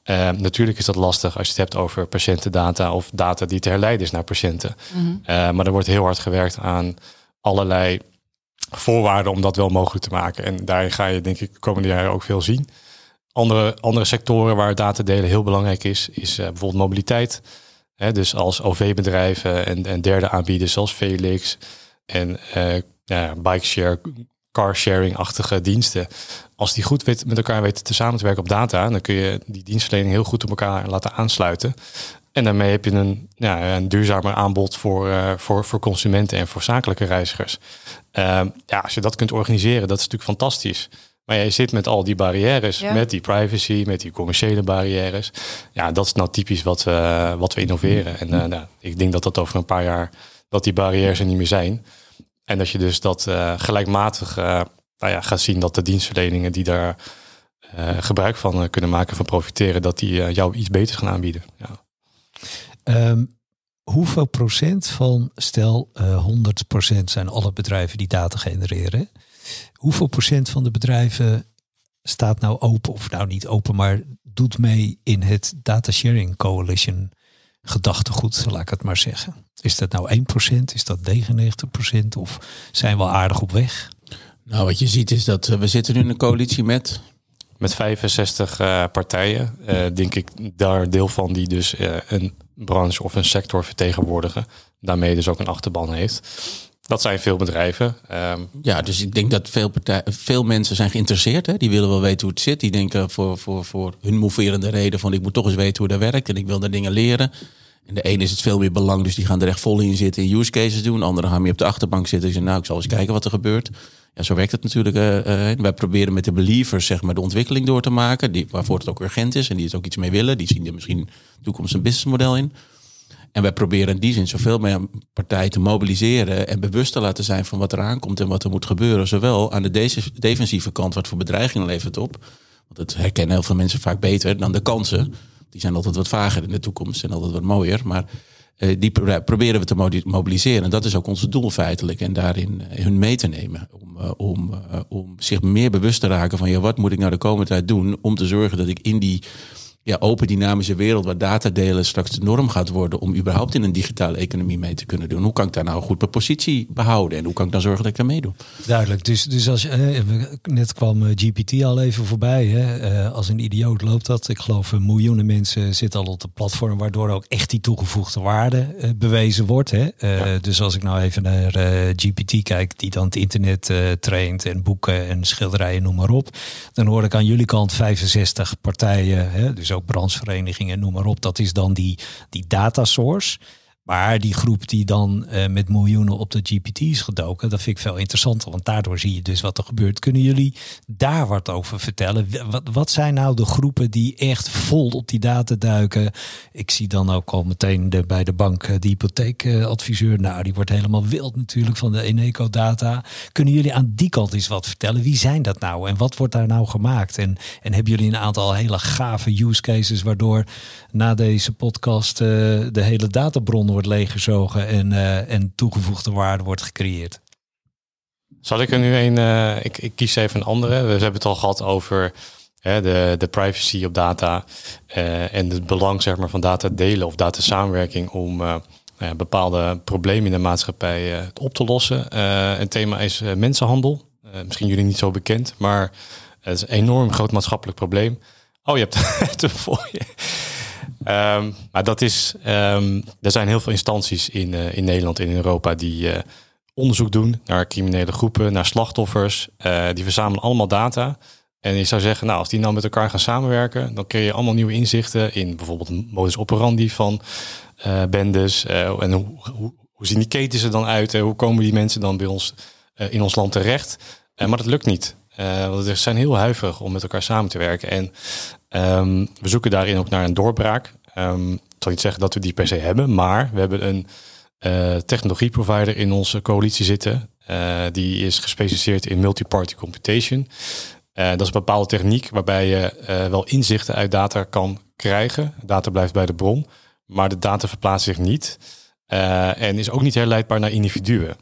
S5: Eh, natuurlijk is dat lastig als je het hebt over patiëntendata of data die te herleiden is naar patiënten. Eh, maar er wordt heel hard gewerkt aan allerlei voorwaarden om dat wel mogelijk te maken. En daarin ga je denk ik de komende jaren ook veel zien. Andere, andere sectoren waar data delen heel belangrijk is, is eh, bijvoorbeeld mobiliteit. Dus als OV-bedrijven en, en derde aanbieders zoals Felix en eh ja, bikeshare, carsharing-achtige diensten. Als die goed met elkaar weten te samen te werken op data, dan kun je die dienstverlening heel goed op elkaar laten aansluiten. En daarmee heb je een, ja, een duurzamer aanbod voor, eh, voor, voor consumenten en voor zakelijke reizigers. Ehm, ja, als je dat kunt organiseren, dat is natuurlijk fantastisch. Maar je zit met al die barrières,
S4: Ja.
S5: met die privacy, met die commerciële barrières. Ja, dat is nou typisch wat, we wat we innoveren. En eh, nou, ik denk dat dat over een paar jaar, dat die barrières er niet meer zijn. En dat je dus dat eh, gelijkmatig eh, nou ja, gaat zien dat de dienstverleningen die daar eh, gebruik van kunnen maken, van profiteren, dat die jou iets beters gaan aanbieden. Ja.
S3: Ehm, hoeveel procent van, stel eh 100 procent zijn alle bedrijven die data genereren. Hoeveel procent van de bedrijven staat nou open, of nou niet open, maar doet mee in het Data Sharing Coalition gedachtegoed, laat ik het maar zeggen. Is dat nou 1 procent, is dat 99 procent of zijn we al aardig op weg?
S1: Nou, wat je ziet is dat eh, we zitten nu in een coalitie met...
S5: Met 65 eh, partijen, eh, denk ik daar deel van die dus eh, een branche of een sector vertegenwoordigen. Daarmee dus ook een achterban heeft. Dat zijn veel bedrijven. Ehm,
S1: Ja, dus ik denk dat veel, veel mensen zijn geïnteresseerd. Hè? Die willen wel weten hoe het zit. Die denken voor, voor, voor hun moverende reden van ik moet toch eens weten hoe dat werkt. En ik wil daar dingen leren. En de ene is het veel meer belang, dus die gaan er echt vol in zitten in use cases doen. Anderen gaan meer op de achterbank zitten en zeggen, nou, ik zal eens kijken wat er gebeurt. Ja, zo werkt het natuurlijk. eh, wij proberen met de believers zeg maar, de ontwikkeling door te maken, die, waarvoor het ook urgent is en die er ook iets mee willen. Die zien er misschien toekomst een businessmodel in. En wij proberen in die zin zoveel meer partijen te mobiliseren en bewust te laten zijn van wat er aankomt en wat er moet gebeuren. Zowel aan de de- defensieve kant, wat voor bedreigingen levert op. Want dat herkennen heel veel mensen vaak beter dan de kansen. Die zijn altijd wat vager in de toekomst en altijd wat mooier. Maar eh, die pro- proberen we te mobiliseren. En dat is ook ons doel feitelijk. En daarin eh, hun mee te nemen. Om, eh, om, om zich meer bewust te raken van ja, wat moet ik nou de komende tijd doen om te zorgen dat ik in die ja, open dynamische wereld waar datadelen straks de norm gaat worden om überhaupt in een digitale economie mee te kunnen doen. Hoe kan ik daar nou goed mijn positie behouden en hoe kan ik dan zorgen dat ik daar meedoe?
S3: Duidelijk. Dus, dus als je, eh, net kwam eh, GPT al even voorbij. Hè? Eh, als een idioot loopt dat. Ik geloof eh, miljoenen mensen zitten al op de platform, waardoor ook echt die toegevoegde waarde eh, bewezen wordt. Hè? Dus als ik nou even naar GPT kijk, die dan het internet traint en boeken en schilderijen, noem maar op. Dan hoor ik aan jullie kant 65 partijen, hè? dus ook brancheverenigingen, noem maar op. Dat is dan die, die data source. Maar die groep die dan eh, met miljoenen op de GPT is gedoken, dat vind ik veel interessanter. Want daardoor zie je dus wat er gebeurt. Kunnen jullie daar wat over vertellen? Wat, wat zijn nou de groepen die echt vol op die data duiken? Ik zie dan ook al meteen de, bij de bank eh, de hypotheekadviseur. Nou, die wordt helemaal wild natuurlijk van de Eneco-data. Kunnen jullie aan die kant eens wat vertellen? Wie zijn dat nou en wat wordt daar nou gemaakt? En, en hebben jullie een aantal hele gave use cases waardoor na deze podcast eh, de hele databron wordt leeggezogen en, eh, en toegevoegde waarde wordt gecreëerd?
S5: Zal ik er nu een, eh, ik, ik kies even een andere. We hebben het al gehad over hè, de, de privacy op data eh, en het belang zeg maar, van data delen of data samenwerking om nou bepaalde problemen in de maatschappij op te lossen. Een thema is mensenhandel. Misschien jullie niet zo bekend, maar het is een enorm groot maatschappelijk probleem. Oh, je hebt het voor je. Ehm, maar dat is, ehm, er zijn heel veel instanties in, eh, in Nederland en in Europa die eh, onderzoek doen naar criminele groepen, naar slachtoffers. Eh, die verzamelen allemaal data. En je zou zeggen, nou, als die nou met elkaar gaan samenwerken, dan creëer je allemaal nieuwe inzichten in bijvoorbeeld modus operandi van bendes. en hoe, hoe, zien die ketens er dan uit? en hoe komen die mensen dan bij ons in ons land terecht? Maar dat lukt niet. Eh, want we zijn heel huiverig om met elkaar samen te werken. En ehm, we zoeken daarin ook naar een doorbraak. Ehm, ik zal niet zeggen dat we die per se hebben, maar we hebben een eh, technologieprovider in onze coalitie zitten. Eh, die is gespecialiseerd in multi-party computation. Eh, dat is een bepaalde techniek waarbij je wel inzichten uit data kan krijgen. Data blijft bij de bron, maar de data verplaatst zich niet. En is ook niet herleidbaar naar individuen.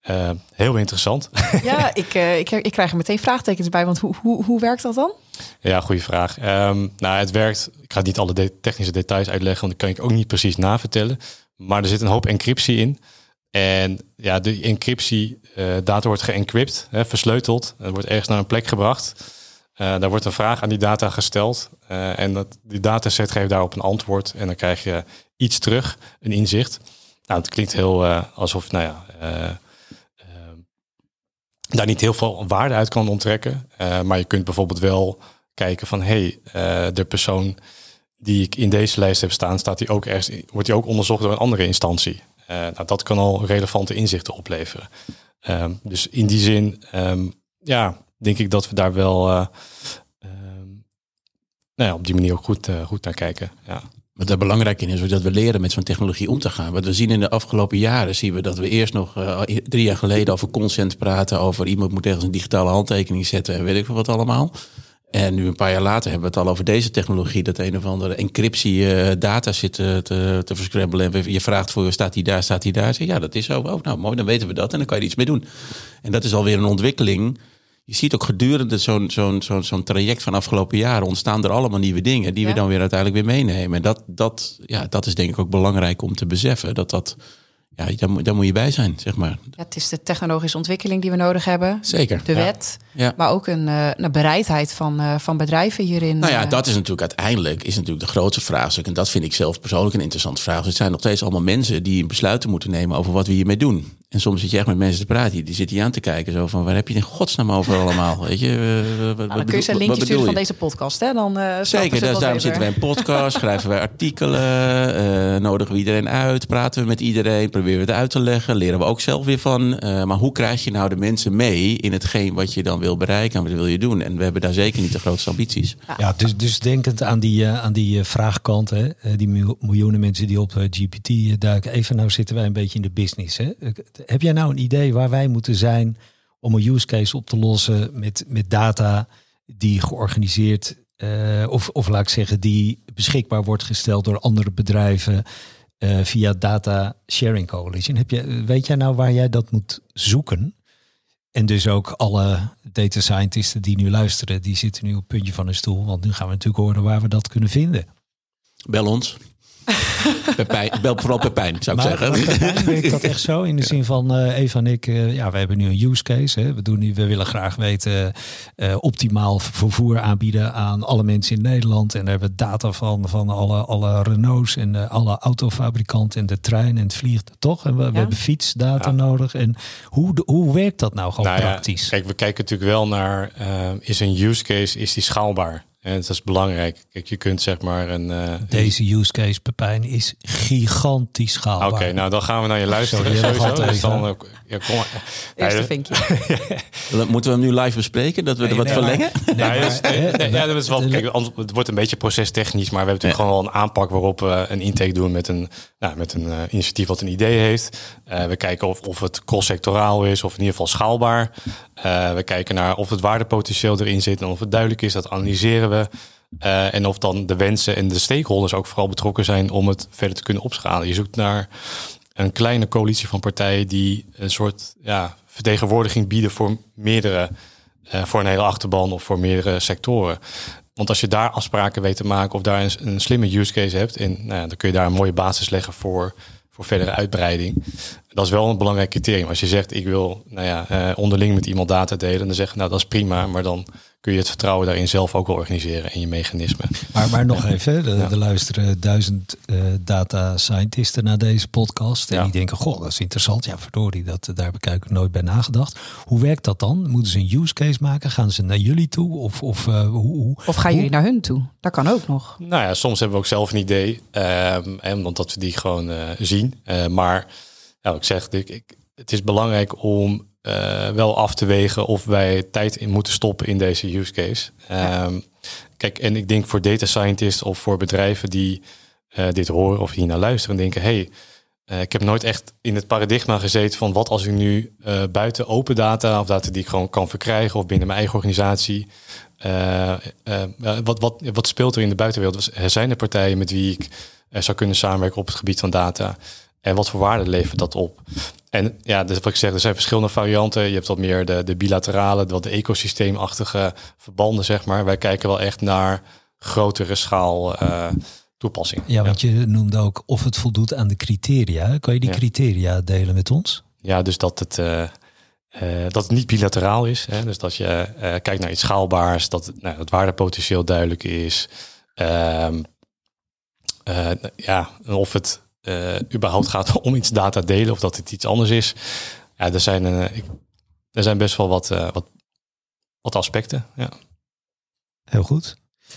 S5: Eh, heel interessant.
S4: Ja, ik, eh, ik, ik krijg er meteen vraagtekens bij, want hoe, hoe, hoe werkt dat dan?
S5: Ja, goede vraag. Ehm, nou, het werkt. Ik ga niet alle de- technische details uitleggen, want dat kan ik ook niet precies navertellen. Maar er zit een hoop encryptie in. En ja, de encryptie, eh, data wordt geëncrypt, hè, versleuteld. Het wordt ergens naar een plek gebracht. Daar wordt een vraag aan die data gesteld. En dat, die dataset geeft daarop een antwoord. En dan krijg je iets terug, een inzicht. Nou, het klinkt heel alsof, nou ja, daar niet heel veel waarde uit kan onttrekken. Eh, maar je kunt bijvoorbeeld wel kijken van, hé, hey, eh, de persoon die ik in deze lijst heb staan, staat die ook ergens, wordt die ook onderzocht door een andere instantie. Eh, nou, dat kan al relevante inzichten opleveren. Ehm, dus in die zin, ehm, ja, denk ik dat we daar wel eh, ehm, nou ja, op die manier ook goed, goed naar kijken. Ja.
S1: Wat er belangrijk in is, is dat we leren met zo'n technologie om te gaan. Wat we zien in de afgelopen jaren, zien we dat we eerst nog eh, drie jaar geleden over consent praten, over iemand moet ergens een digitale handtekening zetten en weet ik veel wat allemaal. En nu een paar jaar later hebben we het al over deze technologie, dat een of andere encryptie eh, data zit te, te, te. En je vraagt voor, staat die daar, staat die daar? Zeg, ja, dat is zo. Oh, nou mooi, dan weten we dat en dan kan je iets mee doen. En dat is alweer een ontwikkeling. Je ziet ook gedurende zo'n zo'n zo'n zo'n traject van afgelopen jaren ontstaan er allemaal nieuwe dingen die
S4: Ja.
S1: we dan weer uiteindelijk weer meenemen. En dat, dat, ja, dat is denk ik ook belangrijk om te beseffen. Dat dat, ja, daar, moet- daar moet je bij zijn, zeg maar.
S4: Ja, het is de technologische ontwikkeling die we nodig hebben.
S1: Zeker.
S4: De
S1: Ja.
S4: wet,
S1: Ja.
S4: maar ook een, eh, een bereidheid van, eh, van bedrijven hierin.
S1: Nou ja,
S4: eh,
S1: dat is natuurlijk uiteindelijk is natuurlijk de grootste vraagstuk. En dat vind ik zelf persoonlijk een interessante vraag. Het zijn nog steeds allemaal mensen die besluiten moeten nemen over wat we hiermee doen. En soms zit je echt met mensen te praten. Die, die zitten hier aan te kijken. Zo van, waar heb je het in godsnaam over allemaal? Weet je, eh, wat-
S4: Nou,
S1: wat
S4: dan kun je ze een
S1: wat
S4: linkje
S1: bedoel
S4: sturen van deze podcast. Hè? Dan, eh,
S1: Zeker, dus daarom zitten wij in podcast, schrijven wij artikelen, eh, nodigen we iedereen uit, praten we met iedereen, proberen we het uit te leggen, leren we ook zelf weer van. Eh, maar hoe krijg je nou de mensen mee in hetgeen wat je dan wil bereiken en wat wil je doen? En we hebben daar zeker niet de grootste ambities.
S3: Ja, dus, dus denkend aan die, aan die vraagkant, hè, die mil- miljoenen mensen die op GPT duiken. Even, nou zitten wij een beetje in de business. Hè. Heb jij nou een idee waar wij moeten zijn om een use case op te lossen met, met data die georganiseerd, eh, of, of laat ik zeggen, die beschikbaar wordt gesteld door andere bedrijven eh, via Data Sharing Coalition? Heb je, weet jij nou waar jij dat moet zoeken? En dus ook alle data scientisten die nu luisteren, die zitten nu op puntje van hun stoel. Want nu gaan we natuurlijk horen waar we dat kunnen vinden.
S1: Bel ons. Pepijn, bel vooral Pepijn, zou ik
S3: Maar,
S1: zeggen.
S3: maar Pepijn, werkt dat echt zo? In de zin van eh Eva en ik, eh, ja, we hebben nu een use case. Hè. We, doen nu, we willen graag weten eh, optimaal vervoer aanbieden aan alle mensen in Nederland. En daar hebben we data van, van alle, alle Renaults en alle autofabrikanten en de trein en het vliegtuig. Toch? En we, we
S4: Ja.
S3: hebben fietsdata
S5: Ja.
S3: nodig. En hoe, hoe werkt dat nou gewoon
S5: Nou ja,
S3: praktisch?
S5: kijk, we kijken natuurlijk wel naar, is een use case, is die schaalbaar? En dat is belangrijk. Kijk, je kunt zeg maar een... eh,
S3: Deze use case, Pepijn, is gigantisch schaalbaar.
S5: Oké, nou dan gaan we naar je luisteren.
S3: Sorry,
S5: sowieso. Dus dan, eh, ja, kom maar.
S4: Eerste
S5: Ja,
S4: vinkje.
S1: Moeten we hem nu live bespreken? Dat we er wat
S3: nee, maar-
S1: verlengen?
S3: Nee,
S5: Ja,
S3: maar,
S5: ja, dus-
S3: hè,
S5: nee, ja, dat is wel, kijk, het wordt een beetje procestechnisch, maar we hebben natuurlijk gewoon wel een aanpak waarop we een intake doen met een, nou, met een eh, initiatief wat een idee heeft. Eh, we kijken of, of het cross-sectoraal is of in ieder geval schaalbaar. Eh, we kijken naar of het waardepotentieel erin zit en of het duidelijk is. Dat analyseren Eh, en of dan de wensen en de stakeholders ook vooral betrokken zijn om het verder te kunnen opschalen. Je zoekt naar een kleine coalitie van partijen die een soort ja, vertegenwoordiging bieden voor meerdere, eh, voor een hele achterban of voor meerdere sectoren. Want als je daar afspraken weet te maken of daar een, een slimme use case hebt, en nou ja, dan kun je daar een mooie basis leggen voor, voor verdere uitbreiding. Dat is wel een belangrijk criterium. Als je zegt, ik wil nou ja, eh, onderling met iemand data delen, dan zeg je, nou dat is prima, maar dan kun je het vertrouwen daarin zelf ook wel organiseren en je mechanismen.
S3: Maar, maar nog even, hè, de,
S5: Ja.
S3: er luisteren duizend eh, data scientisten naar deze podcast. En
S5: Ja.
S3: die denken, goh, dat is interessant. Ja, verdorie, dat, daar heb ik eigenlijk nooit bij nagedacht. Hoe werkt dat dan? Moeten ze een use case maken? Gaan ze naar jullie toe? Of, of uh, hoe, hoe?
S4: Of gaan jullie naar hun toe? Dat kan ook nog.
S5: Nou ja, soms hebben we ook zelf een idee. Um, en omdat we die gewoon uh, zien. Uh, maar nou, ik zeg, ik, ik, het is belangrijk om uh, wel af te wegen of wij tijd in moeten stoppen in deze use case. Ja. Um, kijk, en ik denk voor data scientists of voor bedrijven die uh, dit horen of hier naar luisteren en denken, hey, uh, ik heb nooit echt in het paradigma gezeten van wat als ik nu buiten open data of data die ik gewoon kan verkrijgen of binnen mijn eigen organisatie. Wat, wat, wat speelt er in de buitenwereld? Er zijn er partijen met wie ik zou kunnen samenwerken op het gebied van data. En wat voor waarde levert dat op? En ja, dus wat ik zeg, er zijn verschillende varianten. Je hebt wat meer de, de bilaterale, wat de ecosysteemachtige verbanden, zeg maar. Wij kijken wel echt naar grotere schaal uh, toepassingen.
S3: Ja, want je noemde ook of het voldoet aan de criteria. Kan je die ja. criteria delen met ons?
S5: Ja, dus dat het, uh, uh, dat het niet bilateraal is. Hè? Dus dat je kijkt naar iets schaalbaars, dat het, nou, het waardepotentieel duidelijk is. Ehm, ja, of het uh, überhaupt gaat om iets data delen of dat het iets anders is. Ja, er zijn, uh, ik, er zijn best wel wat, uh, wat, wat aspecten. Ja.
S3: Heel goed.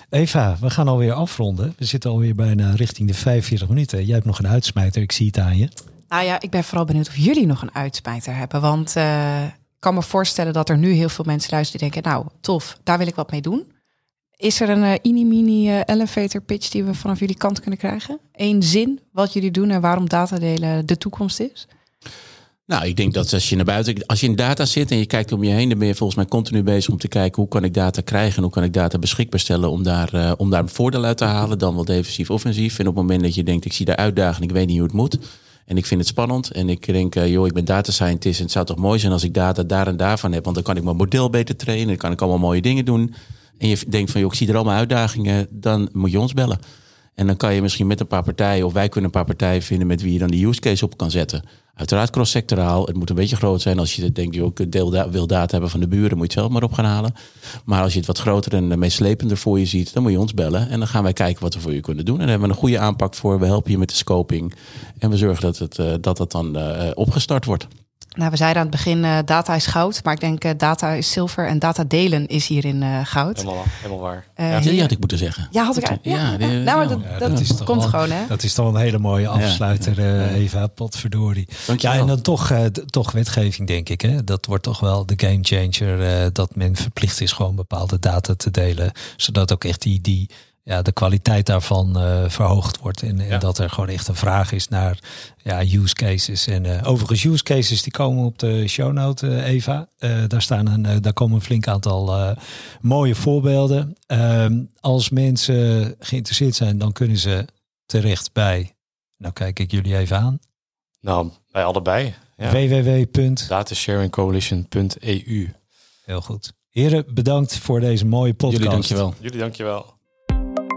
S3: Eva, we gaan alweer afronden. We zitten alweer bijna richting de 45 minuten. Jij hebt nog een uitsmijter, ik zie het aan je.
S4: Nou ja, ik ben vooral benieuwd of jullie nog een uitsmijter hebben. Want uh, ik kan me voorstellen dat er nu heel veel mensen luisteren die denken... nou, tof, daar wil ik wat mee doen. Is er een uh, mini uh, elevator pitch die we vanaf jullie kant kunnen krijgen? Eén zin wat jullie doen en waarom datadelen de toekomst is?
S1: Nou, ik denk dat als je naar buiten, als je in data zit en je kijkt om je heen, dan ben je volgens mij continu bezig om te kijken hoe kan ik data krijgen en hoe kan ik data beschikbaar stellen om daar, uh, om daar een voordeel uit te halen, dan wel defensief, offensief. En op het moment dat je denkt, ik zie daar uitdaging, ik weet niet hoe het moet. En ik vind het spannend. En ik denk, joh, ik ben data scientist. En het zou toch mooi zijn als ik data daar en daarvan heb. Want dan kan ik mijn model beter trainen. Dan kan ik allemaal mooie dingen doen. En je denkt van, joh, ik zie er allemaal uitdagingen. Dan moet je ons bellen. En dan kan je misschien met een paar partijen, of wij kunnen een paar partijen vinden met wie je dan die use case op kan zetten. Uiteraard cross-sectoraal. Het moet een beetje groot zijn. Als je denkt, joh, ik deel wil data hebben van de buren, moet je het zelf maar op gaan halen. Maar als je het wat groter en meeslepender voor je ziet, dan moet je ons bellen. En dan gaan wij kijken wat we voor je kunnen doen. En daar hebben we een goede aanpak voor. We helpen je met de scoping. En we zorgen dat het, uh, dat, dat dan uh, opgestart wordt.
S4: Nou, we zeiden aan het begin, uh, data is goud. Maar ik denk, uh, data is zilver en data delen is hierin uh, goud.
S5: Helemaal, helemaal waar.
S1: ja. Die had ik moeten zeggen.
S4: Ja, had ik eigenlijk. Ja, ja, ja. Nou, maar dat, dat, dat is komt gewoon, hè?
S3: Dat is toch een hele mooie afsluiter, Eva, potverdorie. Ja, en dan toch, toch wetgeving, denk ik. Hè? Dat wordt toch wel de game changer. dat men verplicht is gewoon bepaalde data te delen. Zodat ook echt die... die ja, de kwaliteit daarvan uh, verhoogd wordt. En, en dat er gewoon echt een vraag is naar ja, use cases. En uh, overigens, use cases die komen op de show note, uh, Eva. daar, staan een, daar komen een flink aantal mooie voorbeelden. Ehm, als mensen geïnteresseerd zijn, dan kunnen ze terecht bij. Nou, kijk ik jullie even aan.
S5: Nou, bij allebei.
S3: Ja. www.
S5: Datasharingcoalition.eu.
S3: Heel goed. Heren, bedankt voor deze mooie podcast.
S1: Jullie dankjewel.
S5: Jullie dankjewel.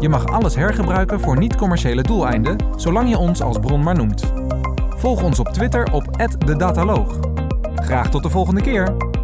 S2: Je mag alles hergebruiken voor niet-commerciële doeleinden, zolang je ons als bron maar noemt. Volg ons op Twitter op @dedataloog. Graag tot de volgende keer.